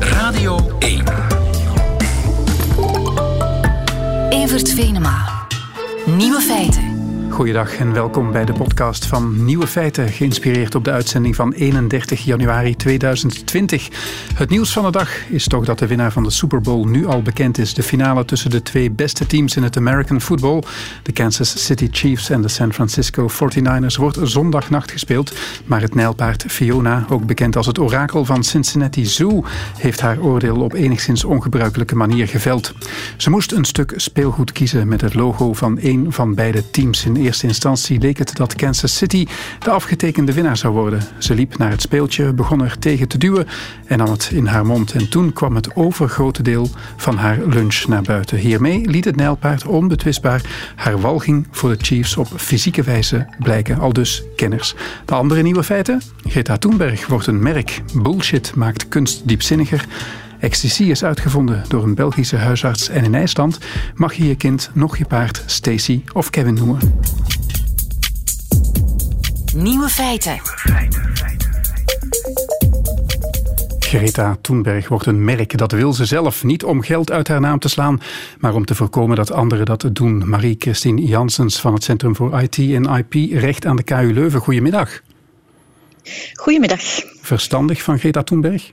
Radio 1. Evert Venema. Nieuwe feiten. Goeiedag en welkom bij de podcast van Nieuwe Feiten, geïnspireerd op de uitzending van 31 januari 2020. Het nieuws van de dag is toch dat de winnaar van de Super Bowl nu al bekend is. De finale tussen de twee beste teams in het American football, de Kansas City Chiefs en de San Francisco 49ers, wordt zondagnacht gespeeld. Maar het nijlpaard Fiona, ook bekend als het orakel van Cincinnati Zoo, heeft haar oordeel op enigszins ongebruikelijke manier geveld. Ze moest een stuk speelgoed kiezen met het logo van een van beide teams in eerste instantie leek het dat Kansas City de afgetekende winnaar zou worden. Ze liep naar het speeltje, begon er tegen te duwen en nam het in haar mond. En toen kwam het overgrote deel van haar lunch naar buiten. Hiermee liet het nijlpaard onbetwistbaar haar walging voor de Chiefs op fysieke wijze blijken. Al dus kenners. De andere nieuwe feiten? Greta Thunberg wordt een merk. Bullshit maakt kunst diepzinniger. Ecstasy is uitgevonden door een Belgische huisarts en in IJsland mag je je kind nog je paard Stacy of Kevin noemen. Nieuwe feiten. Greta Thunberg wordt een merk. Dat wil ze zelf. Niet om geld uit haar naam te slaan, maar om te voorkomen dat anderen dat doen. Marie-Christine Janssens van het Centrum voor IT en IP Recht aan de KU Leuven. Goedemiddag. Goedemiddag. Verstandig van Greta Thunberg?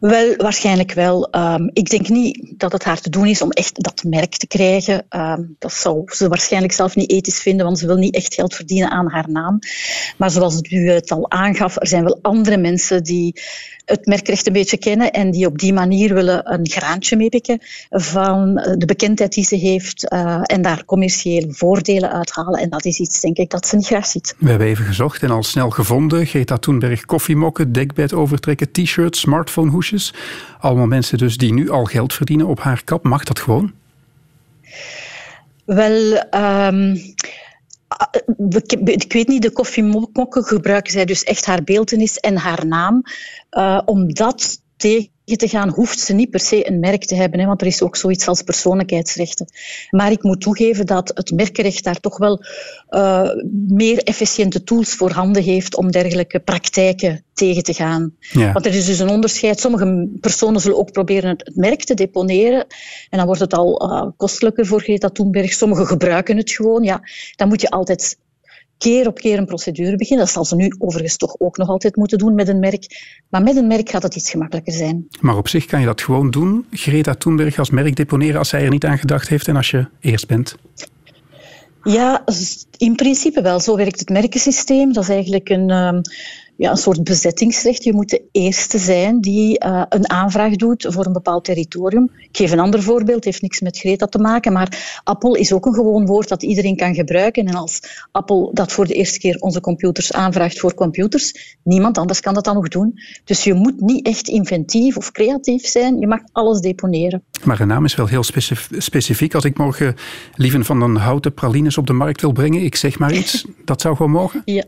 Wel, waarschijnlijk wel. Um, ik denk niet dat het haar te doen is om echt dat merk te krijgen. Um, dat zou ze waarschijnlijk zelf niet ethisch vinden, want ze wil niet echt geld verdienen aan haar naam. Maar zoals u het al aangaf, er zijn wel andere mensen die het merkrecht een beetje kennen en die op die manier willen een graantje meepikken van de bekendheid die ze heeft uh, en daar commerciële voordelen uithalen. En dat is iets, denk ik, dat ze niet graag ziet. We hebben even gezocht en al snel gevonden. Greta Thunberg koffiemokken, dekbed overtrekken, t-shirts, smartphonehoesjes. Allemaal mensen dus die nu al geld verdienen op haar kap. Mag dat gewoon? Wel, um, ik weet niet, de koffiemokken gebruiken zij dus echt haar beeldenis en haar naam. Uh, omdat tegen te gaan, hoeft ze niet per se een merk te hebben, hè, want er is ook zoiets als persoonlijkheidsrechten. Maar ik moet toegeven dat het merkenrecht daar toch wel uh, meer efficiënte tools voor handen heeft om dergelijke praktijken tegen te gaan. Ja. Want er is dus een onderscheid. Sommige personen zullen ook proberen het merk te deponeren en dan wordt het al uh, kostelijker voor Greta Thunberg. Sommigen gebruiken het gewoon. Ja, dan moet je altijd keer op keer een procedure beginnen. Dat zal ze nu overigens toch ook nog altijd moeten doen met een merk. Maar met een merk gaat het iets gemakkelijker zijn. Maar op zich kan je dat gewoon doen, Greta Thunberg als merk deponeren als zij er niet aan gedacht heeft en als je eerst bent? Ja, in principe wel. Zo werkt het merkensysteem. Dat is eigenlijk een, um, ja, een soort bezettingsrecht. Je moet de eerste zijn die uh, een aanvraag doet voor een bepaald territorium. Ik geef een ander voorbeeld, heeft niks met Greta te maken, maar Apple is ook een gewoon woord dat iedereen kan gebruiken. En als Apple dat voor de eerste keer onze computers aanvraagt voor computers, niemand anders kan dat dan nog doen. Dus je moet niet echt inventief of creatief zijn, je mag alles deponeren. Maar een naam is wel heel specifiek. Als ik morgen lieven van een houten pralines op de markt wil brengen, ik zeg maar iets, dat zou gewoon mogen? Ja.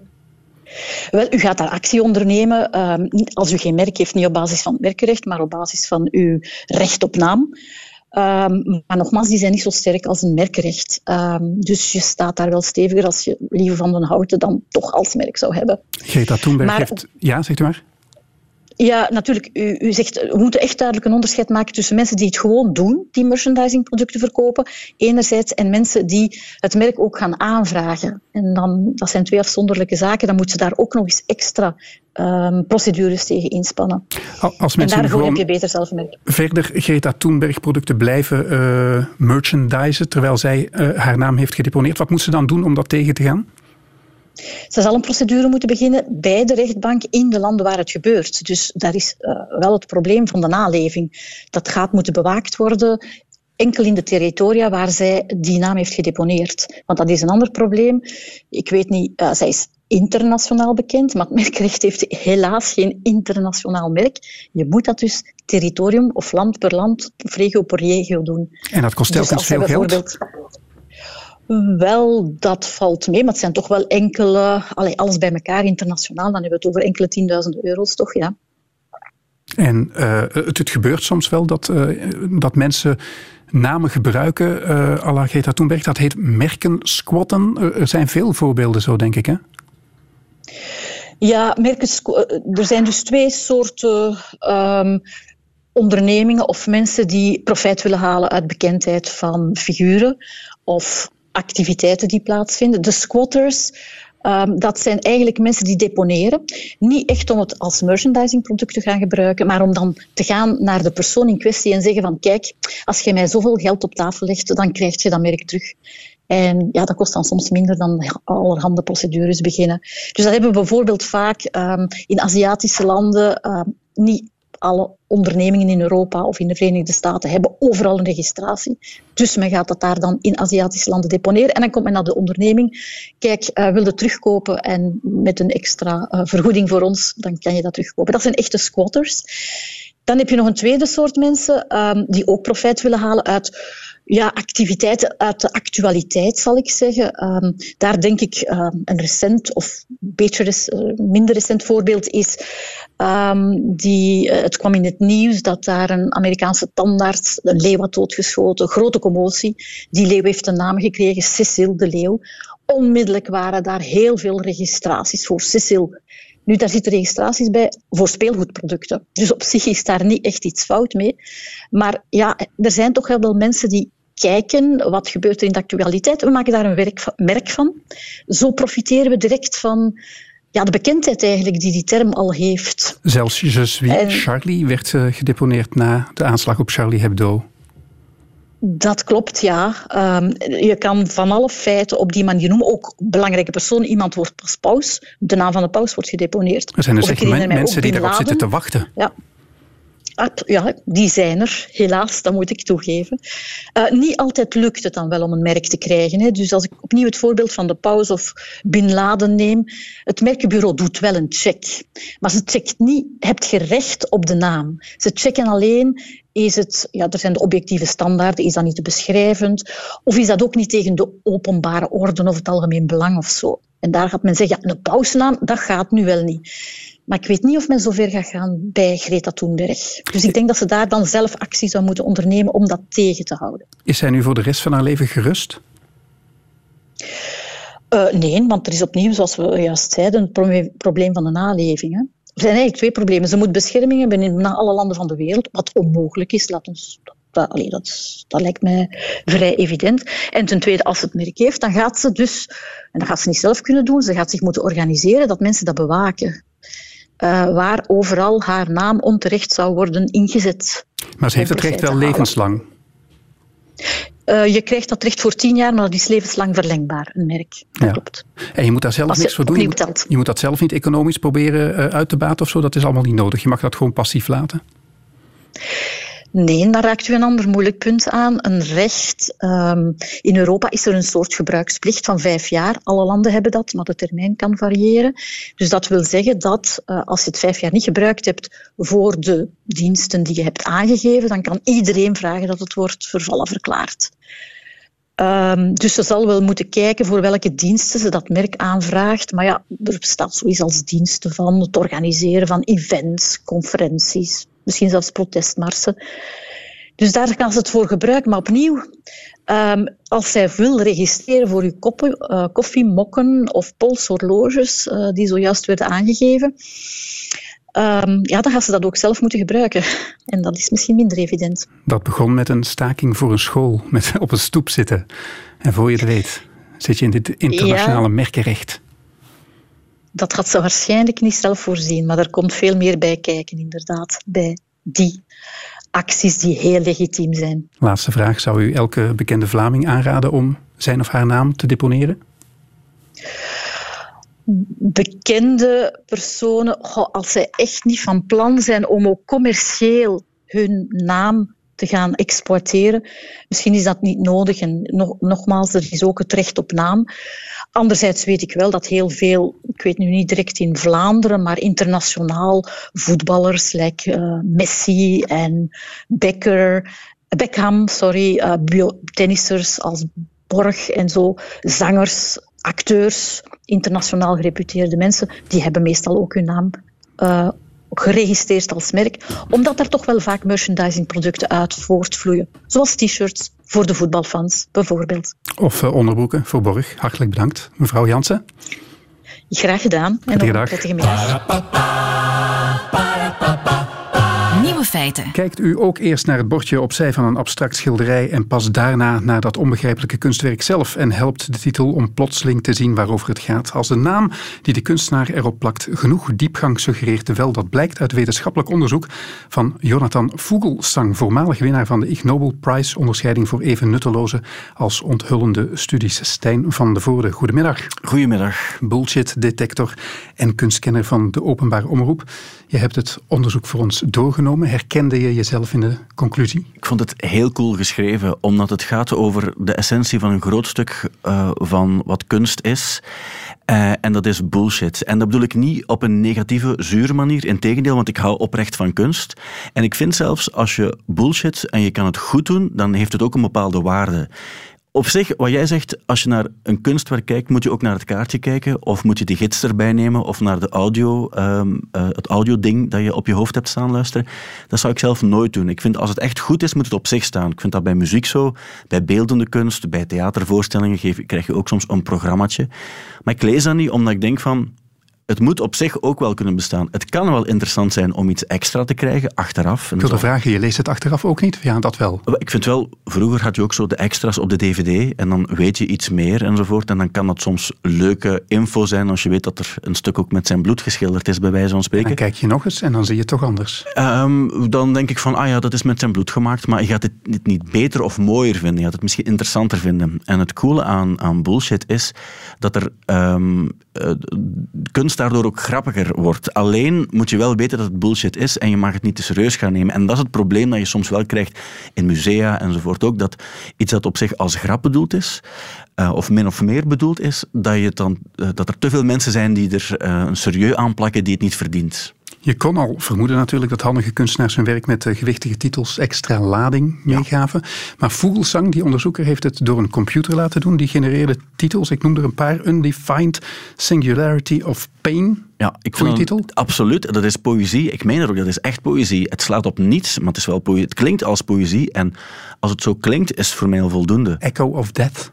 Wel, u gaat daar actie ondernemen um, als u geen merk heeft, niet op basis van het merkenrecht, maar op basis van uw recht op naam. Um, maar nogmaals, die zijn niet zo sterk als een merkenrecht. Um, dus je staat daar wel steviger als je liever van den houten dan toch als merk zou hebben. Greta Thunberg maar, heeft... Ja, zegt u maar. Ja, natuurlijk. U, u, zegt, we moeten echt duidelijk een onderscheid maken tussen mensen die het gewoon doen, die merchandisingproducten verkopen, enerzijds, en mensen die het merk ook gaan aanvragen. En dan, dat zijn twee afzonderlijke zaken. Dan moeten ze daar ook nog eens extra um, procedures tegen inspannen. Als mensen en daarvoor heb je beter zelf merk. Verder Greta Thunberg producten blijven uh, merchandisen, terwijl zij uh, haar naam heeft gedeponeerd. Wat moet ze dan doen om dat tegen te gaan? Ze zal een procedure moeten beginnen bij de rechtbank in de landen waar het gebeurt. Dus daar is uh, wel het probleem van de naleving. Dat gaat moeten bewaakt worden enkel in de territoria waar zij die naam heeft gedeponeerd. Want dat is een ander probleem. Ik weet niet, uh, zij is internationaal bekend, maar het merkrecht heeft helaas geen internationaal merk. Je moet dat dus territorium of land per land, of regio per regio doen. En dat kost telkens dus veel geld? Wel, dat valt mee, maar het zijn toch wel enkele, allee, alles bij elkaar internationaal, dan hebben we het over enkele tienduizenden euro's, toch, ja. En uh, het, het, gebeurt soms wel dat, uh, dat mensen namen gebruiken, uh, à la Greta Thunberg, dat heet merken squatten. Er zijn veel voorbeelden zo, denk ik, hè? Ja, merken, er zijn dus twee soorten um, ondernemingen of mensen die profijt willen halen uit bekendheid van figuren of activiteiten die plaatsvinden. De squatters, um, dat zijn eigenlijk mensen die deponeren. Niet echt om het als merchandisingproduct te gaan gebruiken, maar om dan te gaan naar de persoon in kwestie en zeggen van kijk, als je mij zoveel geld op tafel legt, dan krijg je dat merk terug. En ja, dat kost dan soms minder dan allerhande procedures beginnen. Dus dat hebben we bijvoorbeeld vaak um, in Aziatische landen. Um, niet alle ondernemingen in Europa of in de Verenigde Staten hebben overal een registratie. Dus men gaat dat daar dan in Aziatische landen deponeren. En dan komt men naar de onderneming. Kijk, uh, wil je terugkopen en met een extra uh, vergoeding voor ons, dan kan je dat terugkopen. Dat zijn echte squatters. Dan heb je nog een tweede soort mensen um, die ook profijt willen halen uit ja, activiteiten uit de actualiteit, zal ik zeggen. Um, daar denk ik um, een recent of beetje res, uh, minder recent voorbeeld is. Um, die, uh, het kwam in het nieuws dat daar een Amerikaanse tandarts een leeuw had doodgeschoten. Grote commotie. Die leeuw heeft een naam gekregen, Cecil de Leeuw. Onmiddellijk waren daar heel veel registraties voor Cecil. Nu, daar zitten registraties bij voor speelgoedproducten. Dus op zich is daar niet echt iets fout mee. Maar ja, er zijn toch veel mensen die kijken wat gebeurt er in de actualiteit. We maken daar een werk, merk van. Zo profiteren we direct van ja, de bekendheid eigenlijk die die term al heeft. Zelfs Je suis en, Charlie werd uh, gedeponeerd na de aanslag op Charlie Hebdo. Dat klopt, ja. Um, je kan van alle feiten op die manier noemen. Ook belangrijke persoon. Iemand wordt pas paus. De naam van de paus wordt gedeponeerd. Er zijn dus echt mensen die daarop zitten te wachten. Ja. Ja, die zijn er, helaas, dat moet ik toegeven. Uh, niet altijd lukt het dan wel om een merk te krijgen. Hè. Dus als ik opnieuw het voorbeeld van de paus of Bin Laden neem, het merkenbureau doet wel een check. Maar ze checkt niet, hebt je recht op de naam. Ze checken alleen, is het, ja, er zijn de objectieve standaarden, is dat niet te beschrijvend? Of is dat ook niet tegen de openbare orde of het algemeen belang of zo? En daar gaat men zeggen, ja, een pausnaam, dat gaat nu wel niet. Maar ik weet niet of men zover gaat gaan bij Greta Thunberg. Dus ik denk dat ze daar dan zelf actie zou moeten ondernemen om dat tegen te houden. Is zij nu voor de rest van haar leven gerust? Uh, nee, want er is opnieuw, zoals we juist zeiden, het probleem van de naleving. Hè. Er zijn eigenlijk twee problemen. Ze moet bescherming hebben in alle landen van de wereld, wat onmogelijk is. Laat ons, dat, allee, dat, dat lijkt mij vrij evident. En ten tweede, als ze het merk heeft, dan gaat ze dus, en dat gaat ze niet zelf kunnen doen, ze gaat zich moeten organiseren dat mensen dat bewaken uh, waar overal haar naam onterecht zou worden ingezet. Maar ze heeft het recht wel levenslang? Uh, je krijgt dat recht voor tien jaar, maar dat is levenslang verlengbaar, een merk. Dat ja. klopt. En je moet daar zelf Als niks voor doen? Je, je moet dat zelf niet economisch proberen uh, uit te baten of zo? Dat is allemaal niet nodig. Je mag dat gewoon passief laten? Nee, daar raakt u een ander moeilijk punt aan. Een recht. Um, in Europa is er een soort gebruiksplicht van vijf jaar. Alle landen hebben dat, maar de termijn kan variëren. Dus dat wil zeggen dat uh, als je het vijf jaar niet gebruikt hebt voor de diensten die je hebt aangegeven, dan kan iedereen vragen dat het wordt vervallen verklaard. Um, dus ze zal wel moeten kijken voor welke diensten ze dat merk aanvraagt. Maar ja, er bestaat zoiets als diensten van het organiseren van events, conferenties, misschien zelfs protestmarsen. Dus daar kan ze het voor gebruiken. Maar opnieuw, um, als zij wil registreren voor uw koppen, uh, koffiemokken of polshorloges, uh, die zojuist werden aangegeven, um, ja, dan gaat ze dat ook zelf moeten gebruiken. En dat is misschien minder evident. Dat begon met een staking voor een school, met op een stoep zitten. En voor je het weet, zit je in dit internationale ja. merkenrecht dat had ze waarschijnlijk niet zelf voorzien, maar er komt veel meer bij kijken, inderdaad, bij die acties die heel legitiem zijn. Laatste vraag. Zou u elke bekende Vlaming aanraden om zijn of haar naam te deponeren? Bekende personen, als zij echt niet van plan zijn om ook commercieel hun naam te gaan exporteren. Misschien is dat niet nodig. En nog, nogmaals, er is ook het recht op naam. Anderzijds weet ik wel dat heel veel, ik weet nu niet direct in Vlaanderen, maar internationaal voetballers, like uh, Messi en Becker, Beckham, sorry, uh, tennissers als Borg en zo, zangers, acteurs, internationaal gereputeerde mensen, die hebben meestal ook hun naam uh, geregistreerd als merk, omdat er toch wel vaak merchandisingproducten uit voortvloeien. Zoals t-shirts voor de voetbalfans, bijvoorbeeld. Of uh, onderbroeken voor Borg. Hartelijk bedankt, mevrouw Jansen. Graag gedaan. En nog een prettige middag. Feiten. Kijkt u ook eerst naar het bordje opzij van een abstract schilderij en pas daarna naar dat onbegrijpelijke kunstwerk zelf en helpt de titel om plotseling te zien waarover het gaat. Als de naam die de kunstenaar erop plakt genoeg diepgang suggereert, wel dat blijkt uit wetenschappelijk onderzoek van Jonathan Vogelsang, voormalig winnaar van de Ig Nobel Prize onderscheiding voor even nutteloze als onthullende studies. Stijn van de Voorde, goedemiddag. Goedemiddag. Bullshit detector en kunstkenner van de openbare omroep. Je hebt het onderzoek voor ons doorgenomen. Herkende je jezelf in de conclusie? Ik vond het heel cool geschreven, omdat het gaat over de essentie van een groot stuk uh, van wat kunst is. Uh, en dat is bullshit. En dat bedoel ik niet op een negatieve, zure manier. Integendeel, want ik hou oprecht van kunst. En ik vind zelfs als je bullshit en je kan het goed doen, dan heeft het ook een bepaalde waarde. Op zich, wat jij zegt, als je naar een kunstwerk kijkt, moet je ook naar het kaartje kijken, of moet je die gids erbij nemen, of naar de audio, um, het audioding dat je op je hoofd hebt staan luisteren. Dat zou ik zelf nooit doen. Ik vind als het echt goed is, moet het op zich staan. Ik vind dat bij muziek zo, bij beeldende kunst, bij theatervoorstellingen geef, krijg je ook soms een programmaatje. Maar ik lees dat niet, omdat ik denk van, het moet op zich ook wel kunnen bestaan. Het kan wel interessant zijn om iets extra te krijgen achteraf. Ik wilde vragen, je leest het achteraf ook niet? Ja, dat wel. Ik vind wel, vroeger had je ook zo de extra's op de dvd en dan weet je iets meer enzovoort. En dan kan dat soms leuke info zijn als je weet dat er een stuk ook met zijn bloed geschilderd is, bij wijze van spreken. En dan kijk je nog eens en dan zie je het toch anders. Um, dan denk ik van, ah ja, dat is met zijn bloed gemaakt, maar je gaat het niet beter of mooier vinden. Je gaat het misschien interessanter vinden. En het coole aan, aan bullshit is dat er um, uh, kunst daardoor ook grappiger wordt. Alleen moet je wel weten dat het bullshit is en je mag het niet te serieus gaan nemen. En dat is het probleem dat je soms wel krijgt in musea enzovoort ook, dat iets dat op zich als grap bedoeld is, uh, of min of meer bedoeld is, dat, je dan, uh, dat er te veel mensen zijn die er uh, een serieus aanplakken die het niet verdient. Je kon al vermoeden natuurlijk dat handige kunstenaars hun werk met gewichtige titels extra lading meegaven. Ja. Maar Vogelsang, die onderzoeker, heeft het door een computer laten doen. Die genereerde titels, ik noem er een paar. Undefined Singularity of Pain. Ja, ik Goeie titel? Absoluut, dat is poëzie. Ik meen er ook, dat is echt poëzie. Het slaat op niets, maar het, is wel poëzie. het klinkt als poëzie. En als het zo klinkt, is het voor mij al voldoende. Echo of Death.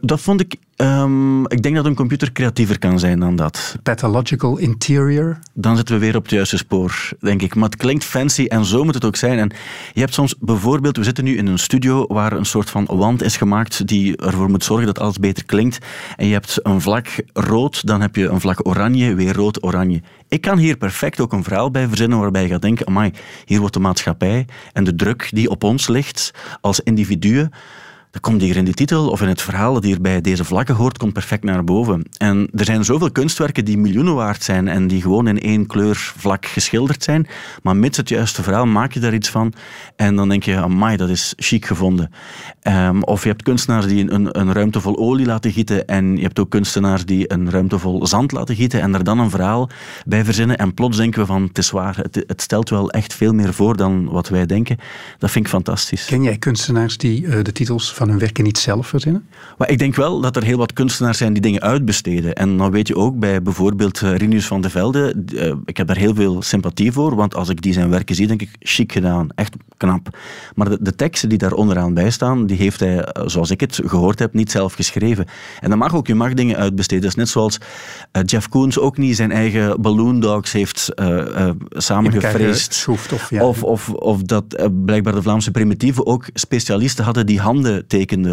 Dat vond ik. Um, ik denk dat een computer creatiever kan zijn dan dat. Pathological interior. Dan zitten we weer op het juiste spoor, denk ik. Maar het klinkt fancy en zo moet het ook zijn. En je hebt soms bijvoorbeeld, we zitten nu in een studio waar een soort van wand is gemaakt die ervoor moet zorgen dat alles beter klinkt. En je hebt een vlak rood, dan heb je een vlak oranje, weer rood, oranje. Ik kan hier perfect ook een verhaal bij verzinnen waarbij je gaat denken: amai, hier wordt de maatschappij en de druk die op ons ligt als individuen dat komt hier in de titel of in het verhaal dat hier bij deze vlakken hoort, komt perfect naar boven. En er zijn zoveel kunstwerken die miljoenen waard zijn en die gewoon in één kleur vlak geschilderd zijn. Maar met het juiste verhaal maak je daar iets van en dan denk je, amai, dat is chic gevonden. Um, of je hebt kunstenaars die een, een ruimte vol olie laten gieten en je hebt ook kunstenaars die een ruimte vol zand laten gieten en er dan een verhaal bij verzinnen. En plots denken we van, het is waar, het, het stelt wel echt veel meer voor dan wat wij denken. Dat vind ik fantastisch. Ken jij kunstenaars die uh, de titels van hun werken niet zelf verzinnen? Maar ik denk wel dat er heel wat kunstenaars zijn die dingen uitbesteden. En dan weet je ook bij bijvoorbeeld uh, Rinus van de Velde, uh, ik heb daar heel veel sympathie voor, want als ik die zijn werken zie, denk ik, chic gedaan, echt knap. Maar de, de teksten die daar onderaan bij staan, die heeft hij, zoals ik het gehoord heb, niet zelf geschreven. En dan mag ook, je mag dingen uitbesteden. Dat is net zoals uh, Jeff Koons ook niet zijn eigen Balloon Dogs heeft samengefreesd. Of, ja. of, of, of dat blijkbaar de Vlaamse primitieven ook specialisten hadden die handen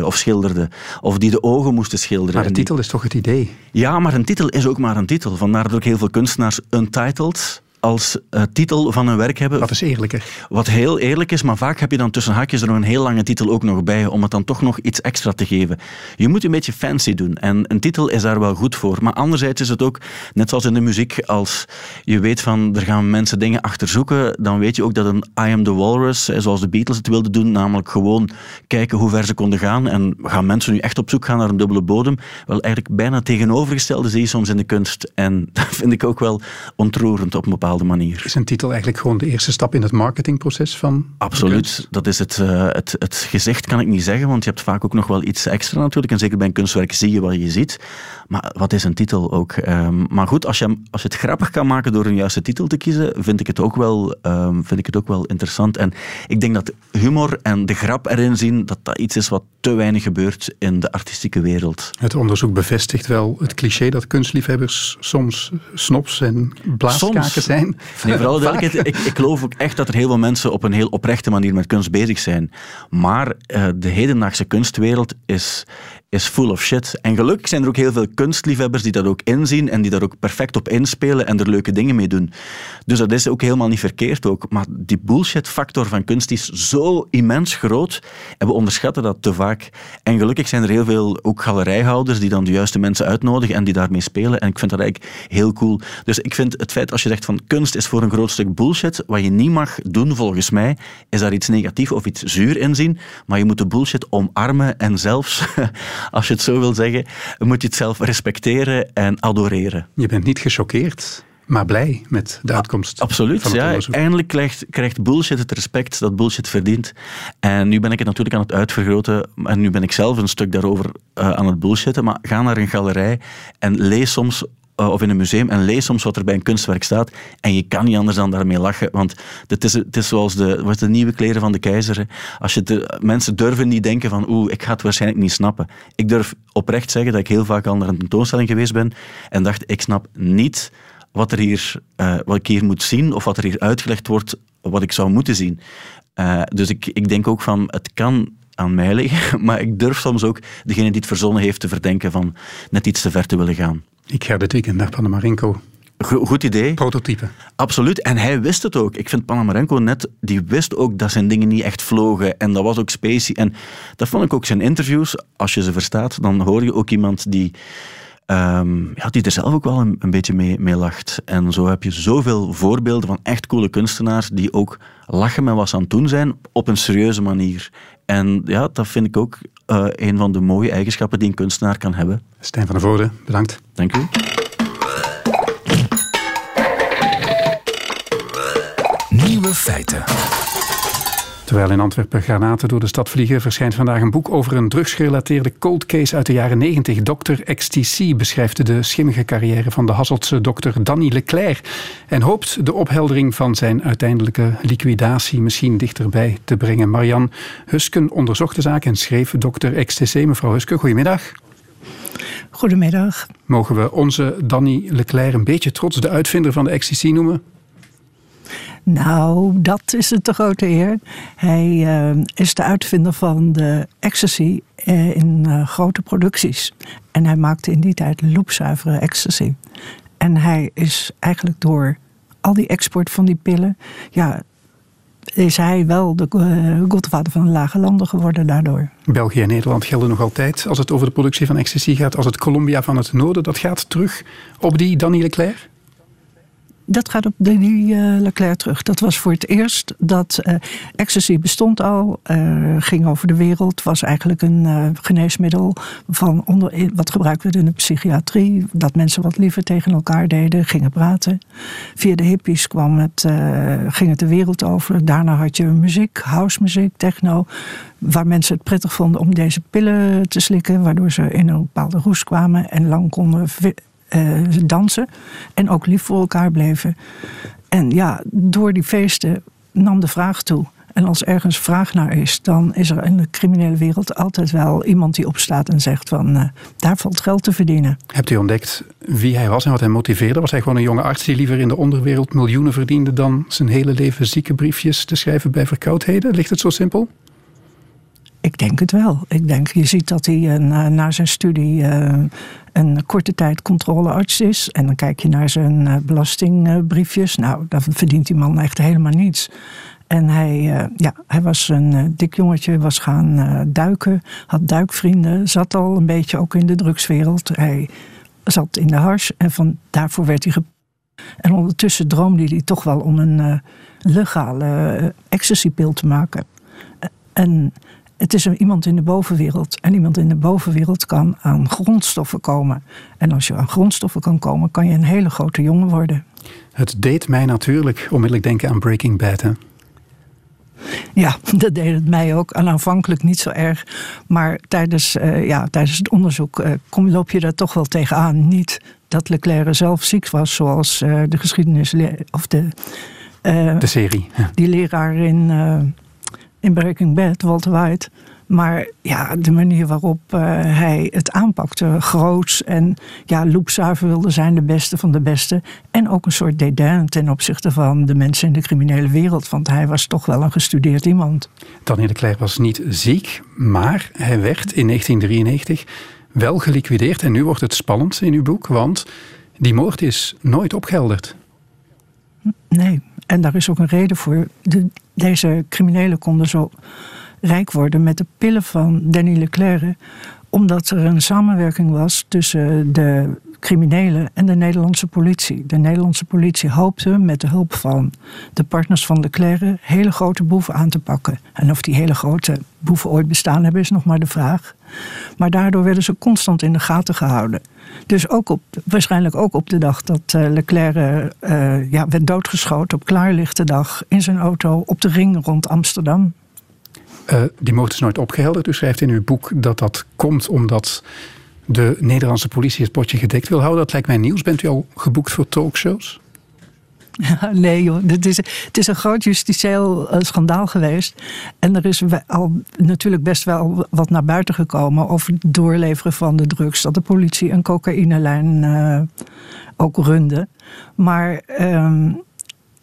of schilderden. Of die de ogen moesten schilderen. Maar de titel is toch het idee? Ja, maar een titel is ook maar een titel. Vandaar dat ook heel veel kunstenaars untitled als uh, titel van een werk hebben. Dat is eerlijker. Wat heel eerlijk is, maar vaak heb je dan tussen haakjes er nog een heel lange titel ook nog bij, om het dan toch nog iets extra te geven. Je moet een beetje fancy doen en een titel is daar wel goed voor. Maar anderzijds is het ook, net zoals in de muziek, als je weet van er gaan mensen dingen achterzoeken, dan weet je ook dat een I Am The Walrus, zoals de Beatles het wilden doen, namelijk gewoon kijken hoe ver ze konden gaan en gaan mensen nu echt op zoek gaan naar een dubbele bodem, wel eigenlijk bijna tegenovergestelde zie je soms in de kunst. En dat vind ik ook wel ontroerend op een bepaalde bepaalde manier. Is een titel eigenlijk gewoon de eerste stap in het marketingproces van? Absoluut. Dat is het, uh, het, het gezicht, kan ik niet zeggen, want je hebt vaak ook nog wel iets extra natuurlijk. En zeker bij een kunstwerk zie je wat je ziet. Maar wat is een titel ook? Um, maar goed, als je, als je het grappig kan maken door een juiste titel te kiezen, vind ik het ook wel, um, vind ik het ook wel interessant. En ik denk dat humor en de grap erin zien, dat dat iets is wat te weinig gebeurt in de artistieke wereld. Het onderzoek bevestigt wel het cliché dat kunstliefhebbers soms snops en blaaskaken zijn. Nee, vooral ik, ik geloof ook echt dat er heel veel mensen op een heel oprechte manier met kunst bezig zijn. Maar uh, de hedendaagse kunstwereld is, is full of shit. En gelukkig zijn er ook heel veel kunstliefhebbers die dat ook inzien en die daar ook perfect op inspelen en er leuke dingen mee doen. Dus dat is ook helemaal niet verkeerd ook. Maar die bullshit factor van kunst is zo immens groot en we onderschatten dat te vaak. En gelukkig zijn er heel veel ook galerijhouders die dan de juiste mensen uitnodigen en die daarmee spelen. En ik vind dat eigenlijk heel cool. Dus ik vind het feit als je zegt van kunst is voor een groot stuk bullshit, wat je niet mag doen volgens mij, is daar iets negatief of iets zuur in zien. Maar je moet de bullshit omarmen en zelfs als je het zo wil zeggen, moet je het zelf respecteren en adoreren. Je bent niet gechoqueerd? maar blij met de uitkomst. Absoluut, ja. Eindelijk krijgt, krijgt bullshit het respect dat bullshit verdient. En nu ben ik het natuurlijk aan het uitvergroten. En nu ben ik zelf een stuk daarover uh, aan het bullshitten. Maar ga naar een galerij en lees soms eh, of in een museum en lees soms wat er bij een kunstwerk staat. En je kan niet anders dan daarmee lachen. Want het is, het is zoals de, wat de nieuwe kleren van de keizer. Als je de, mensen durven niet denken van oeh, ik ga het waarschijnlijk niet snappen. Ik durf oprecht zeggen dat ik heel vaak al naar een tentoonstelling geweest ben en dacht, ik snap niet wat, er hier, uh, wat ik hier moet zien of wat er hier uitgelegd wordt, wat ik zou moeten zien. Uh, dus ik, ik denk ook van, het kan aan mij liggen, maar ik durf soms ook degene die het verzonnen heeft te verdenken van net iets te ver te willen gaan. Ik ga dit weekend naar Panamarenko. Goed idee. Prototype. Absoluut. En hij wist het ook. Ik vind Panamarenko net, die wist ook dat zijn dingen niet echt vlogen. En dat was ook spacey. En dat vond ik ook zijn interviews. Als je ze verstaat, dan hoor je ook iemand die, um, ja, die er zelf ook wel een, een beetje mee, mee, lacht. En zo heb je zoveel voorbeelden van echt coole kunstenaars die ook lachen met wat ze aan het doen zijn op een serieuze manier. En ja, dat vind ik ook uh, een van de mooie eigenschappen die een kunstenaar kan hebben. Stijn van der Voorde, bedankt. Dank u. Nieuwe feiten. Terwijl in Antwerpen granaten door de stad vliegen, verschijnt vandaag een boek over een drugsgerelateerde cold case uit de jaren 90. Dr. XTC beschrijft de schimmige carrière van de Hasseltse dokter Danny Leclerc en hoopt de opheldering van zijn uiteindelijke liquidatie misschien dichterbij te brengen. Marian Husken onderzocht de zaak en schreef Dr. XTC. Mevrouw Husken, goedemiddag. Goedemiddag. Mogen we onze Danny Leclerc een beetje trots de uitvinder van de XTC noemen? Nou, dat is het de grote eer. Hij uh, is de uitvinder van de ecstasy uh, in uh, grote producties. En hij maakte in die tijd loopzuivere ecstasy. En hij is eigenlijk door al die export van die pillen... ja, is hij wel de godvader van de lage landen geworden daardoor. België en Nederland gelden nog altijd als het over de productie van ecstasy gaat. Als het Colombia van het noorden, dat gaat terug op die Danny Leclerc? Dat gaat op de uh, Leclerc terug. Dat was voor het eerst dat uh, ecstasy bestond al, uh, ging over de wereld, was eigenlijk een geneesmiddel van onder, wat gebruikt werd in de psychiatrie, dat mensen wat liever tegen elkaar deden, gingen praten. Via de hippies kwam het, ging het de wereld over. Daarna had je muziek, housemuziek, techno, waar mensen het prettig vonden om deze pillen te slikken, waardoor ze in een bepaalde roes kwamen en lang konden uh, dansen. En ook lief voor elkaar bleven. En ja, door die feesten nam de vraag toe. En als ergens vraag naar is, dan is er in de criminele wereld altijd wel iemand die opstaat en zegt van uh, daar valt geld te verdienen. Hebt u ontdekt wie hij was en wat hij motiveerde? Was hij gewoon een jonge arts die liever in de onderwereld miljoenen verdiende dan zijn hele leven zieke briefjes te schrijven bij verkoudheden? Ligt het zo simpel? Ik denk het wel. Ik denk, je ziet dat hij uh, na, na, zijn studie uh, een korte tijd controlearts is. En dan kijk je naar zijn uh, belastingbriefjes. Nou, dan verdient die man echt helemaal niets. En hij, ja, hij was een dik jongetje, was gaan duiken, had duikvrienden, zat al een beetje ook in de drugswereld. Hij zat in de hars en van daarvoor werd hij ge En ondertussen droomde hij toch wel om een legale ecstasypil te maken. En het is iemand in de bovenwereld. En iemand in de bovenwereld kan aan grondstoffen komen. En als je aan grondstoffen kan komen, kan je een hele grote jongen worden. Het deed mij natuurlijk onmiddellijk denken aan Breaking Bad. Hè? Ja, dat deed het mij ook. En aanvankelijk niet zo erg. Maar tijdens, uh, ja, tijdens het onderzoek uh, kom, loop je daar toch wel tegenaan. Niet dat Leclerc zelf ziek was, zoals uh, de geschiedenis... of de, de serie. Ja. Die leraar in, in Breaking Bad, Walter White... Maar ja, de manier waarop uh, hij het aanpakte, groots en ja, loepzuiver wilde zijn, de beste van de beste. En ook een soort dédain ten opzichte van de mensen in de criminele wereld, want hij was toch wel een gestudeerd iemand. Daniel de Klerk was niet ziek, maar hij werd in 1993 wel geliquideerd. En nu wordt het spannend in uw boek, want die moord is nooit opgehelderd. Nee, en daar is ook een reden voor. De, deze criminelen konden zo rijk worden met de pillen van Danny Leclerc. Omdat er een samenwerking was tussen de criminelen en de Nederlandse politie. De Nederlandse politie hoopte met de hulp van de partners van Leclerc hele grote boeven aan te pakken. En of die hele grote boeven ooit bestaan hebben, is nog maar de vraag. Maar daardoor werden ze constant in de gaten gehouden. Dus ook op, waarschijnlijk ook op de dag dat uh, Leclerc uh, ja, werd doodgeschoten op klaarlichte dag in zijn auto op de ring rond Amsterdam. Uh, die moord is nooit opgehelderd. U schrijft in uw boek dat dat komt omdat de Nederlandse politie het potje gedekt wil houden. Dat lijkt mij nieuws. Bent u al geboekt voor talkshows? nee joh, het is, het is een groot justitieel eh, schandaal geweest. En er is al natuurlijk best wel wat naar buiten gekomen over het doorleveren van de drugs. Dat de politie een cocaïnelijn uh, ook runde. Maar um,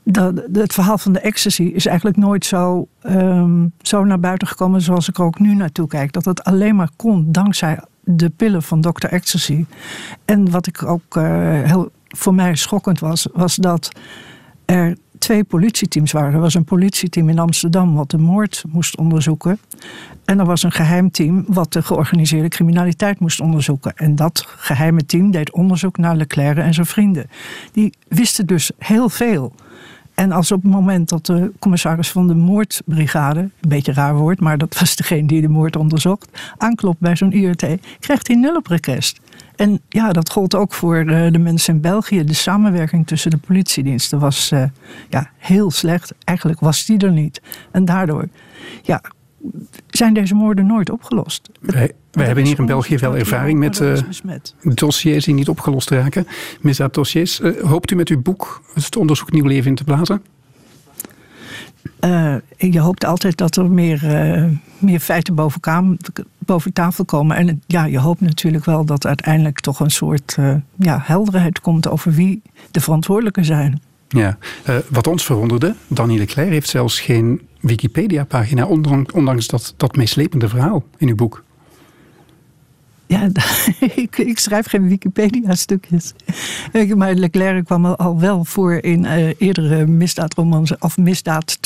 dat, het verhaal van de ecstasy is eigenlijk nooit zo, um, zo naar buiten gekomen zoals ik er ook nu naartoe kijk. Dat het alleen maar kon dankzij de pillen van Dr. Ecstasy. En wat ik ook uh, heel voor mij schokkend was, was dat er twee politieteams waren. Er was een politieteam in Amsterdam wat de moord moest onderzoeken. En er was een geheim team wat de georganiseerde criminaliteit moest onderzoeken. En dat geheime team deed onderzoek naar Leclerc en zijn vrienden. Die wisten dus heel veel. En als op het moment dat de commissaris van de moordbrigade, een beetje raar woord, maar dat was degene die de moord onderzocht, aanklopt bij zo'n IRT, krijgt hij nul op request. En ja, dat gold ook voor eh, de mensen in België. De samenwerking tussen de politiediensten was uh, ja, heel slecht. Eigenlijk was die er niet. En daardoor ja, zijn deze moorden nooit opgelost. Wij, wij hebben hier in België wel ervaring met uh, dossiers die niet opgelost raken. Misdaaddossiers. Uh, hoopt u met uw boek het onderzoek nieuw leven in te blazen? Uh, je hoopt altijd dat er meer, meer feiten boven, boven, tafel komen. En ja, je hoopt natuurlijk wel dat uiteindelijk toch een soort ja, helderheid komt over wie de verantwoordelijken zijn. Ja, wat ons verwonderde, Danny Leclerc heeft zelfs geen Wikipedia-pagina, ondanks dat, dat meeslepende verhaal in uw boek. Ja, ik, ik, schrijf geen Wikipedia-stukjes. Maar Leclerc kwam al wel voor in uh, eerdere misdaadromans of misdaad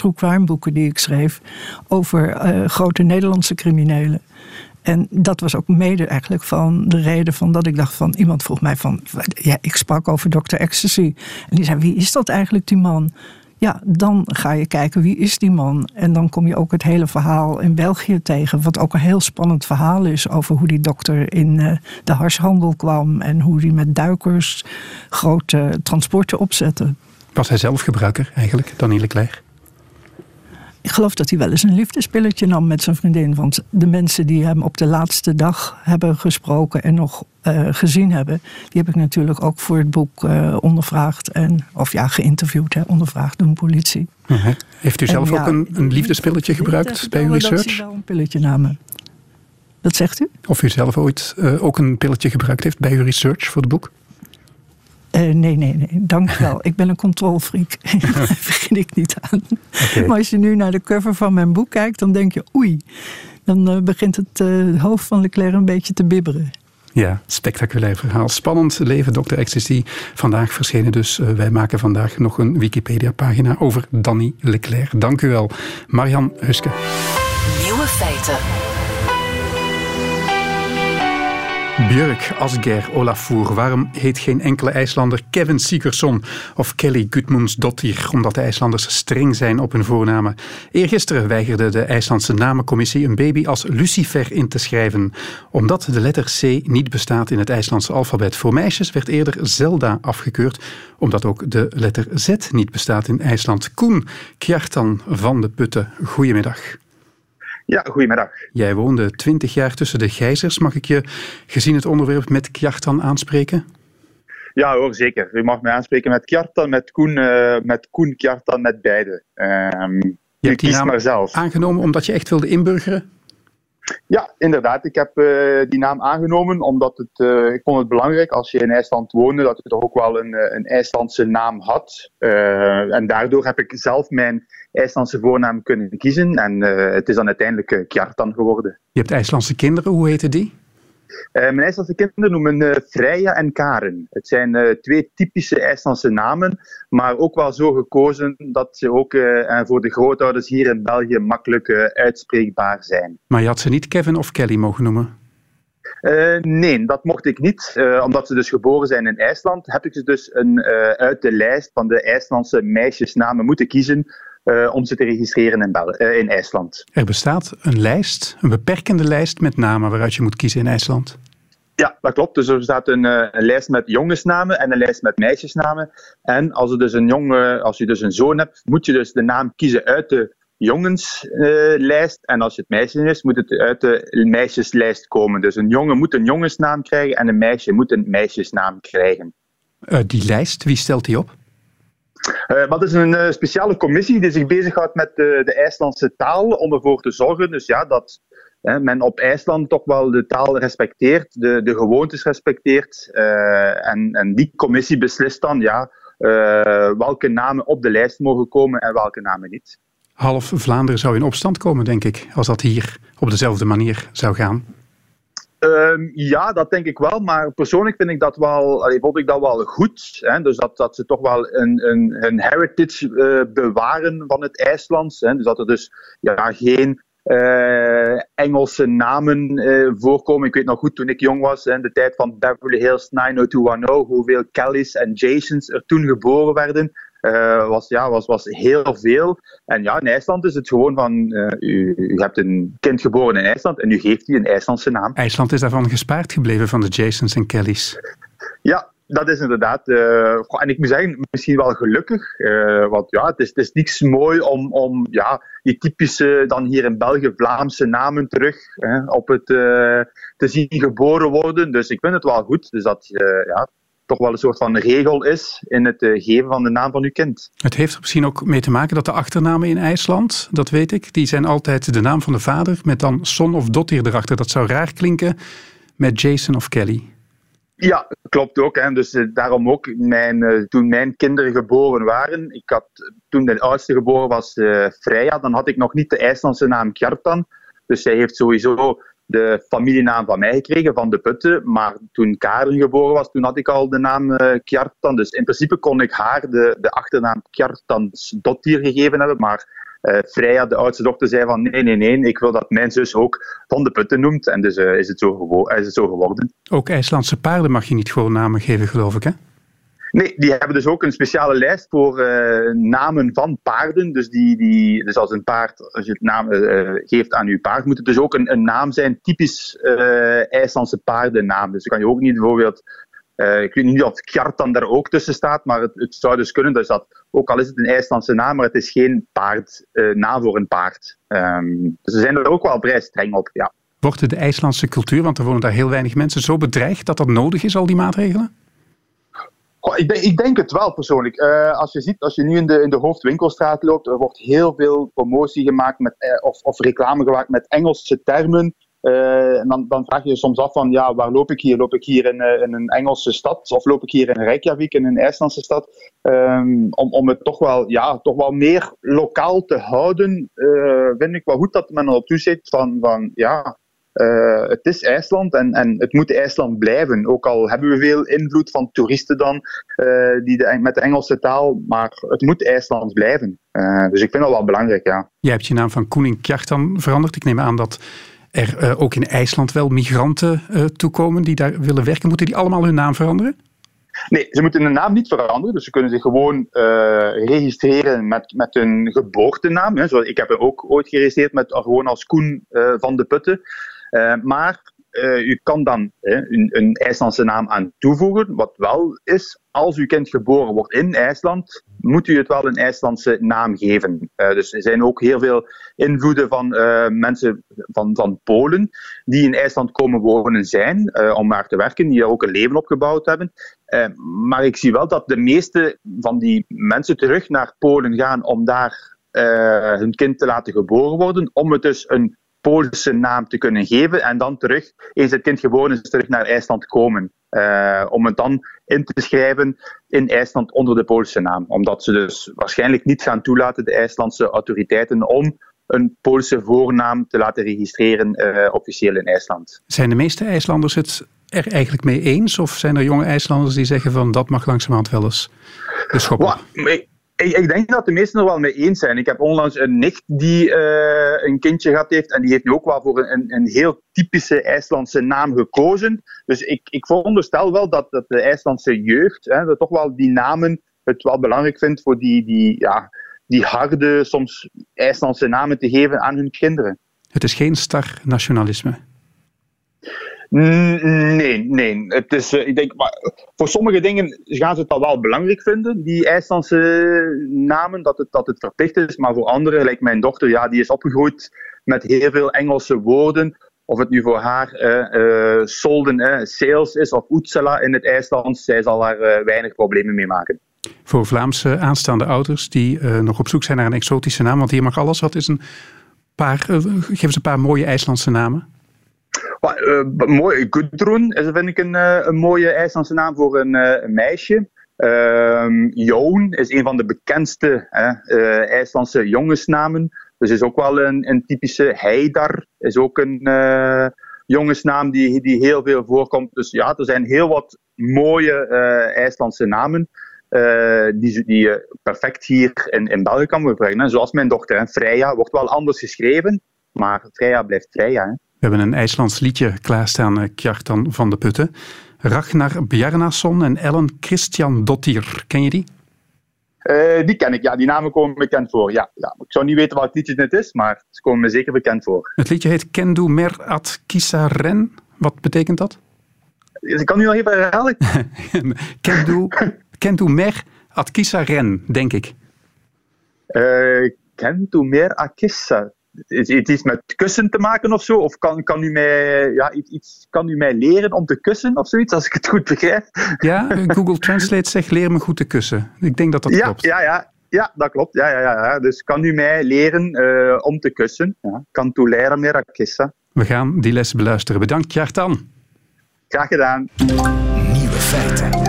boeken die ik schreef over grote Nederlandse criminelen. En dat was ook mede eigenlijk van de reden van dat ik dacht van iemand vroeg mij van ja, ik sprak over Dr. Ecstasy. En die zei wie is dat eigenlijk die man? Ja, dan ga je kijken wie is die man. En dan kom je ook het hele verhaal in België tegen. Wat ook een heel spannend verhaal is over hoe die dokter in uh, de harshandel kwam. En hoe die met duikers grote transporten opzette. Was hij zelf gebruiker eigenlijk, Daniel Leclerc? Ik geloof dat hij wel eens een liefdespilletje nam met zijn vriendin. Want de mensen die hem op de laatste dag hebben gesproken en nog uh, gezien hebben, die heb ik natuurlijk ook voor het boek uh, ondervraagd. En, of ja, geïnterviewd, hè, ondervraagd door een politie. Uh -huh. Heeft u zelf en, ook ja, een, een liefdespilletje gebruikt bij uw research? Dat wel een pilletje namen. Wat zegt u? Of u zelf ooit uh, ook een pilletje gebruikt heeft bij uw research voor het boek? Uh, nee, nee, nee, dank wel. ik ben een controlfreak. Daar begin ik niet aan. Okay. Maar als je nu naar de cover van mijn boek kijkt, dan denk je oei. Dan uh, begint het uh, hoofd van Leclerc een beetje te bibberen. Ja, spectaculair verhaal. Spannend leven, Dr. Ecstasy. Vandaag verschenen dus. Uh, wij maken vandaag nog een Wikipedia-pagina over Danny Leclerc. Dank u wel, Marian Huske. Nieuwe feiten. Björk, Asger, Olafur. Waarom heet geen enkele IJslander Kevin Sigurdsson of Kelly Gudmundsdottir? Omdat de IJslanders streng zijn op hun voornamen. Eergisteren weigerde de IJslandse namencommissie een baby als Lucifer in te schrijven. Omdat de letter C niet bestaat in het IJslandse alfabet. Voor meisjes werd eerder Zelda afgekeurd, omdat ook de letter Z niet bestaat in IJsland. Koen Kjartan van de Putten, goedemiddag. Ja, goedemiddag. Jij woonde twintig jaar tussen de gijzers. Mag ik je, gezien het onderwerp, met Kjartan aanspreken? Ja hoor, zeker. U mag mij aanspreken met Kjartan, met Koen, uh, met Koen Kjartan, met beide. Um, je hebt die naam maar zelf. aangenomen omdat je echt wilde inburgeren? Ja, inderdaad. Ik heb uh, die naam aangenomen omdat het, uh, ik vond het belangrijk als je in IJsland woonde dat je toch ook wel een, een IJslandse naam had. en daardoor heb ik zelf mijn IJslandse voornaam kunnen kiezen. En uh, het is dan uiteindelijk uh, Kjartan geworden. Je hebt IJslandse kinderen, hoe heten die? Uh, mijn IJslandse kinderen noemen Freya en Karen. Het zijn twee typische IJslandse namen, maar ook wel zo gekozen dat ze ook voor de grootouders hier in België makkelijk uitspreekbaar zijn. Maar je had ze niet Kevin of Kelly mogen noemen? Uh, nee, dat mocht ik niet. Uh, omdat ze dus geboren zijn in IJsland, heb ik ze dus een, uh, uit de lijst van de IJslandse meisjesnamen moeten kiezen uh, om ze te registreren in, Bel uh, in IJsland. Er bestaat een lijst, een beperkende lijst met namen waaruit je moet kiezen in IJsland. Ja, dat klopt. Dus er bestaat een, uh, een, lijst met jongensnamen en een lijst met meisjesnamen. En als, er dus een jongen, als je dus een zoon hebt, moet je dus de naam kiezen uit de jongenslijst. en als het meisje is, moet het uit de meisjeslijst komen. Dus een jongen moet een jongensnaam krijgen en een meisje moet een meisjesnaam krijgen. die lijst, wie stelt die op? Uh, dat is een uh, speciale commissie die zich bezighoudt met de, de IJslandse taal, om ervoor te zorgen dus ja, dat men op IJsland toch wel de taal respecteert, de, de gewoontes respecteert. En, en die commissie beslist dan ja, welke namen op de lijst mogen komen en welke namen niet. Half Vlaanderen zou in opstand komen, denk ik, als dat hier op dezelfde manier zou gaan. Um, ja, dat denk ik wel. Maar persoonlijk vind ik dat wel, allee, vond ik dat wel goed. Hè? Dus dat, dat ze toch wel een, een, een heritage uh, bewaren van het IJslands. Hè? Dus dat er dus ja, geen uh, Engelse namen uh, voorkomen. Ik weet nog goed toen ik jong was, in de tijd van Beverly Hills 90210, hoeveel Kellys en Jasons er toen geboren werden. Uh, was, ja, was, was heel veel. En ja, in IJsland is het gewoon van, uh, u, u, hebt een kind geboren in IJsland en u geeft die een IJslandse naam. IJsland is daarvan gespaard gebleven van de Jasons en Kellys. Ja, dat is inderdaad. Uh, en ik moet zeggen, misschien wel gelukkig. Uh, want ja, het is, het is niks mooi om, om ja, die typische, dan hier in België, Vlaamse namen terug hè, op het uh, te zien geboren worden. Dus ik vind het wel goed. Dus dat ja, toch wel een soort van regel is in het eh, geven van de naam van uw kind. Het heeft er misschien ook mee te maken dat de achternamen in IJsland, dat weet ik, die zijn altijd de naam van de vader met dan son of dottir erachter. Dat zou raar klinken met Jason of Kelly. Ja, klopt ook. Hè. Dus uh, daarom ook, mijn, uh, toen mijn kinderen geboren waren, ik had, toen de oudste geboren was, uh, Freya, dan had ik nog niet de IJslandse naam Kjartan. Dus zij heeft sowieso de familienaam van mij gekregen, van de Putten. Maar toen Karen geboren was, toen had ik al de naam uh, Kjartan. Dus in principe kon ik haar de, de achternaam Dottir gegeven hebben. Maar uh, Freya, de oudste dochter, zei van nee, nee, nee, ik wil dat mijn zus ook Van de Putten noemt. En dus uh, is, het zo is het zo geworden. Ook IJslandse paarden mag je niet gewoon namen geven, geloof ik, hè? Nee, die hebben dus ook een speciale lijst voor uh, namen van paarden. Dus, die, die, dus als een paard, als je het naam uh, geeft aan je paard, moet het dus ook een, een naam zijn, typisch IJslandse paardennaam. Dus dan kan je ook niet bijvoorbeeld, ik weet niet of Kjartan daar ook tussen staat, maar het, het, zou dus kunnen dus dat, ook al is het een IJslandse naam, maar het is geen paard, naam voor een paard. Um, dus ze zijn er ook wel vrij streng op, ja. Wordt de IJslandse cultuur, want er wonen daar heel weinig mensen, zo bedreigd dat dat nodig is, al die maatregelen? Ik, denk, ik, denk, het wel persoonlijk. Uh, als je ziet, als je nu in de, in de hoofdwinkelstraat loopt, er wordt heel veel promotie gemaakt met, uh, of, of, reclame gemaakt met Engelse termen. Uh, en dan, dan, vraag je je soms af van, ja, waar loop ik hier? Loop ik hier in, in een Engelse stad? Of loop ik hier in Reykjavik, in een IJslandse stad? Um, om, om het toch wel, ja, toch wel meer lokaal te houden, vind ik wel goed dat men erop toeziet van, van ja, uh, het is IJsland en, en het moet IJsland blijven. Ook al hebben we veel invloed van toeristen dan uh, die de, met de Engelse taal, maar het moet IJsland blijven. Uh, dus ik vind dat wel belangrijk, ja. Jij hebt je naam van Koening Kjartan veranderd. Ik neem aan dat er ook in IJsland wel migranten toekomen die daar willen werken. Moeten die allemaal hun naam veranderen? Nee, ze moeten hun naam niet veranderen. Dus ze kunnen zich gewoon registreren met, met hun geboortenaam. Hè. Zoals, ik heb hem ook ooit geregistreerd met, gewoon als Koen van de Putten. Maar uh, u kan dan een, een, IJslandse naam aan toevoegen. Wat wel is, als uw kind geboren wordt in IJsland, moet u het wel een IJslandse naam geven. Uh, dus er zijn ook heel veel invloeden van mensen van, van Polen die in IJsland komen wonen zijn om daar te werken, die er ook een leven opgebouwd hebben. maar ik zie wel dat de meeste van die mensen terug naar Polen gaan om daar hun kind te laten geboren worden, om het dus een Poolse naam te kunnen geven en dan terug, eens het kind geboren is, terug naar IJsland komen. Uh, om het dan in te schrijven in IJsland onder de Poolse naam. Omdat ze dus waarschijnlijk niet gaan toelaten, de IJslandse autoriteiten, om een Poolse voornaam te laten registreren uh, officieel in IJsland. Zijn de meeste IJslanders het er eigenlijk mee eens? Of zijn er jonge IJslanders die zeggen van dat mag langzamerhand wel eens geschoppen? Ik, ik, denk dat de meesten er wel mee eens zijn. Ik heb onlangs een nicht die uh, een kindje gehad heeft en die heeft nu ook wel voor een, een heel typische IJslandse naam gekozen. Dus ik, ik veronderstel wel dat, dat de IJslandse jeugd hè, dat toch wel die namen het wel belangrijk vindt voor die, die, ja, die harde, soms IJslandse namen te geven aan hun kinderen. Het is geen star nationalisme. Nee, nee. Het is, eh, ik denk, maar voor sommige dingen gaan ze het al wel belangrijk vinden, die IJslandse namen, dat het, dat het verplicht is. Maar voor anderen, lijkt mijn dochter, ja, die is opgegroeid met heel veel Engelse woorden. Of het nu voor haar uh, uh, solden, sales is of Utsala in het IJslands, zij zal daar weinig problemen mee maken. Voor Vlaamse aanstaande ouders die nog op zoek zijn naar een exotische naam, want hier mag alles, wat is een paar, geef eens een paar mooie IJslandse namen. Uh, mooi, Gudrun vind ik een, uh, een mooie IJslandse naam voor een, een meisje. Uh, Joon is een van de bekendste IJslandse jongensnamen. Dus is ook wel een, een typische Heidar. Is ook een jongensnaam die, die heel veel voorkomt. Dus ja, er zijn heel wat mooie IJslandse namen. die, die je perfect hier in, in België kan brengen. Zoals mijn dochter, hè. Freya, wordt wel anders geschreven. Maar Freya blijft Freya. Hè. We hebben een IJslands liedje klaarstaan, eh, Kjartan van de Putten. Ragnar Bjarnason en Ellen Christian Dottir. Ken je die? Uh, die ken ik, ja. Die namen komen bekend voor. Ja, ja. Ik zou niet weten welk liedje het is, maar ze komen me zeker bekend voor. Het liedje heet Kendu Mer at Kisaren. Wat betekent dat? Ik kan nu nog even herhalen. Kendu, Kendu Mer at Kisaren, denk ik. Uh, Kendu Mer at Kisaren is het iets met kussen te maken of zo? Of kan, kan, u mij, ja, iets, kan u mij leren om te kussen of zoiets, als ik het goed begrijp? Ja, Google Translate zegt leer me goed te kussen. Ik denk dat dat ja, klopt. Ja, ja, ja, dat klopt. Ja, ja, ja. Dus kan u mij leren uh, om te kussen? Ja. Kan u leren meer a kissen? We gaan die les beluisteren. Bedankt, Jartan. Graag gedaan. Nieuwe feiten.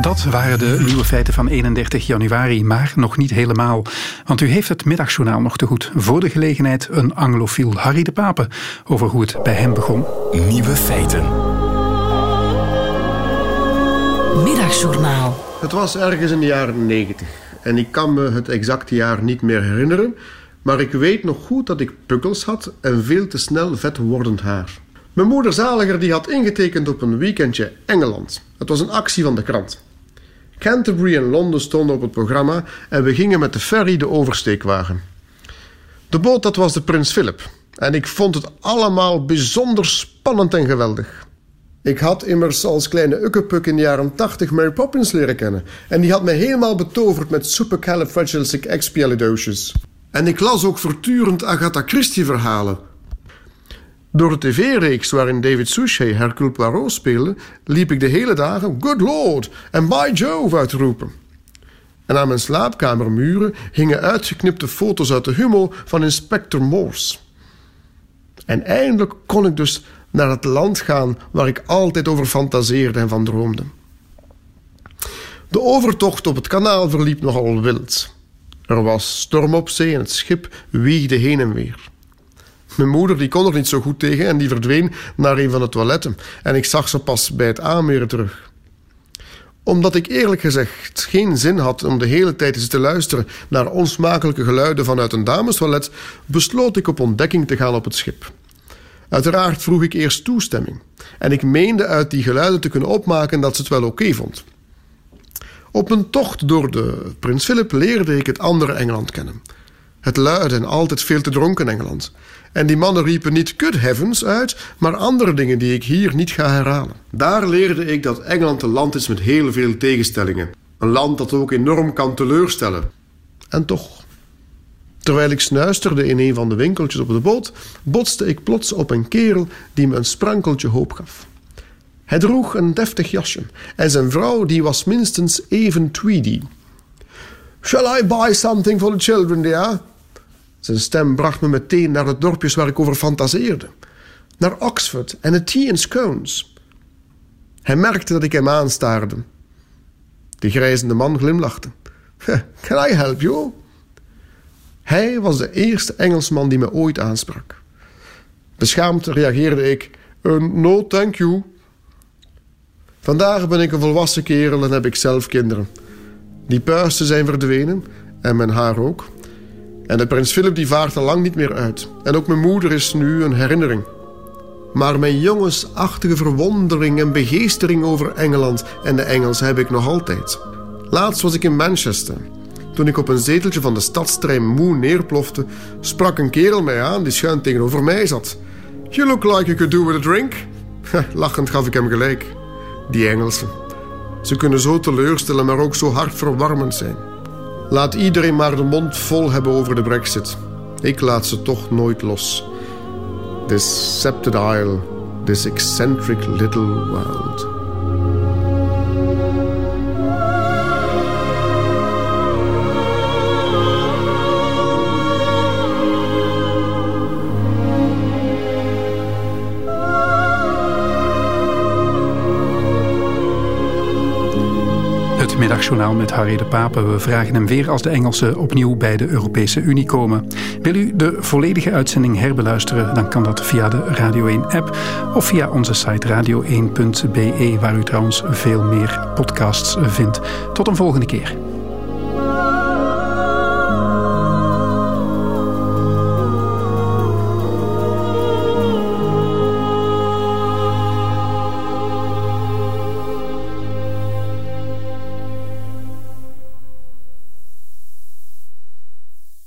Dat waren de nieuwe feiten van 31 januari, maar nog niet helemaal. Want u heeft het middagjournaal nog te goed. Voor de gelegenheid een anglofiel Harry de Pape over hoe het bij hem begon. Nieuwe feiten. Middagjournaal. Het was ergens in de jaren 90 en ik kan me het exacte jaar niet meer herinneren, maar ik weet nog goed dat ik pukkels had en veel te snel vet wordend haar. Mijn moeder Zaliger die had ingetekend op een weekendje Engeland. Het was een actie van de krant. Canterbury en Londen stonden op het programma en we gingen met de ferry de oversteek wagen. De boot dat was de Prins Philip en ik vond het allemaal bijzonder spannend en geweldig. Ik had immers als kleine ukkepuk in de jaren 80 Mary Poppins leren kennen en die had mij helemaal betoverd met supercalifragilisticexpialidocious. En ik las ook voortdurend Agatha Christie verhalen door de tv-reeks waarin David Suchet Hercule Poirot speelde, liep ik de hele dagen Good Lord en By Jove uit te roepen. En aan mijn slaapkamermuren hingen uitgeknipte foto's uit de humo van inspector Morse. En eindelijk kon ik dus naar het land gaan waar ik altijd over fantaseerde en van droomde. De overtocht op het kanaal verliep nogal wild. Er was storm op zee en het schip wiegde heen en weer. Mijn moeder die kon er niet zo goed tegen en die verdween naar een van de toiletten. En ik zag ze pas bij het aanmeren terug. Omdat ik eerlijk gezegd geen zin had om de hele tijd eens te luisteren naar onsmakelijke geluiden vanuit een damestoilet, besloot ik op ontdekking te gaan op het schip. Uiteraard vroeg ik eerst toestemming. En ik meende uit die geluiden te kunnen opmaken dat ze het wel oké vond. Op een tocht door de Prins Philip leerde ik het andere Engeland kennen. Het luide en altijd veel te dronken Engeland. En die mannen riepen niet good heavens uit, maar andere dingen die ik hier niet ga herhalen. Daar leerde ik dat Engeland een land is met heel veel tegenstellingen. Een land dat ook enorm kan teleurstellen. En toch. Terwijl ik snuisterde in een van de winkeltjes op de boot, botste ik plots op een kerel die me een sprankeltje hoop gaf. Hij droeg een deftig jasje en zijn vrouw die was minstens even tweedy. Shall I buy something for the children, dear? Zijn stem bracht me meteen naar de dorpjes waar ik over fantaseerde. Naar Oxford en de tea and scones. Hij merkte dat ik hem aanstaarde. De grijzende man glimlachte. Can I help you? Hij was de eerste Engelsman die me ooit aansprak. Beschaamd reageerde ik: uh, No, thank you. Vandaag ben ik een volwassen kerel en heb ik zelf kinderen. Die puisten zijn verdwenen en mijn haar ook. En de prins Philip die vaart al lang niet meer uit. En ook mijn moeder is nu een herinnering. Maar mijn jongensachtige verwondering en begeestering over Engeland en de Engels heb ik nog altijd. Laatst was ik in Manchester. Toen ik op een zeteltje van de stadstrein moe neerplofte, sprak een kerel mij aan die schuin tegenover mij zat. You look like you could do with a drink. Lachend gaf ik hem gelijk. Die Engelsen. Ze kunnen zo teleurstellen, maar ook zo hartverwarmend zijn. Laat iedereen maar de mond vol hebben over de brexit. Ik laat ze toch nooit los. This scepted isle, this eccentric little world. Met Harry de Pape. We vragen hem weer als de Engelsen opnieuw bij de Europese Unie komen. Wil u de volledige uitzending herbeluisteren, dan kan dat via de Radio 1-app of via onze site radio1.be, waar u trouwens veel meer podcasts vindt. Tot een volgende keer.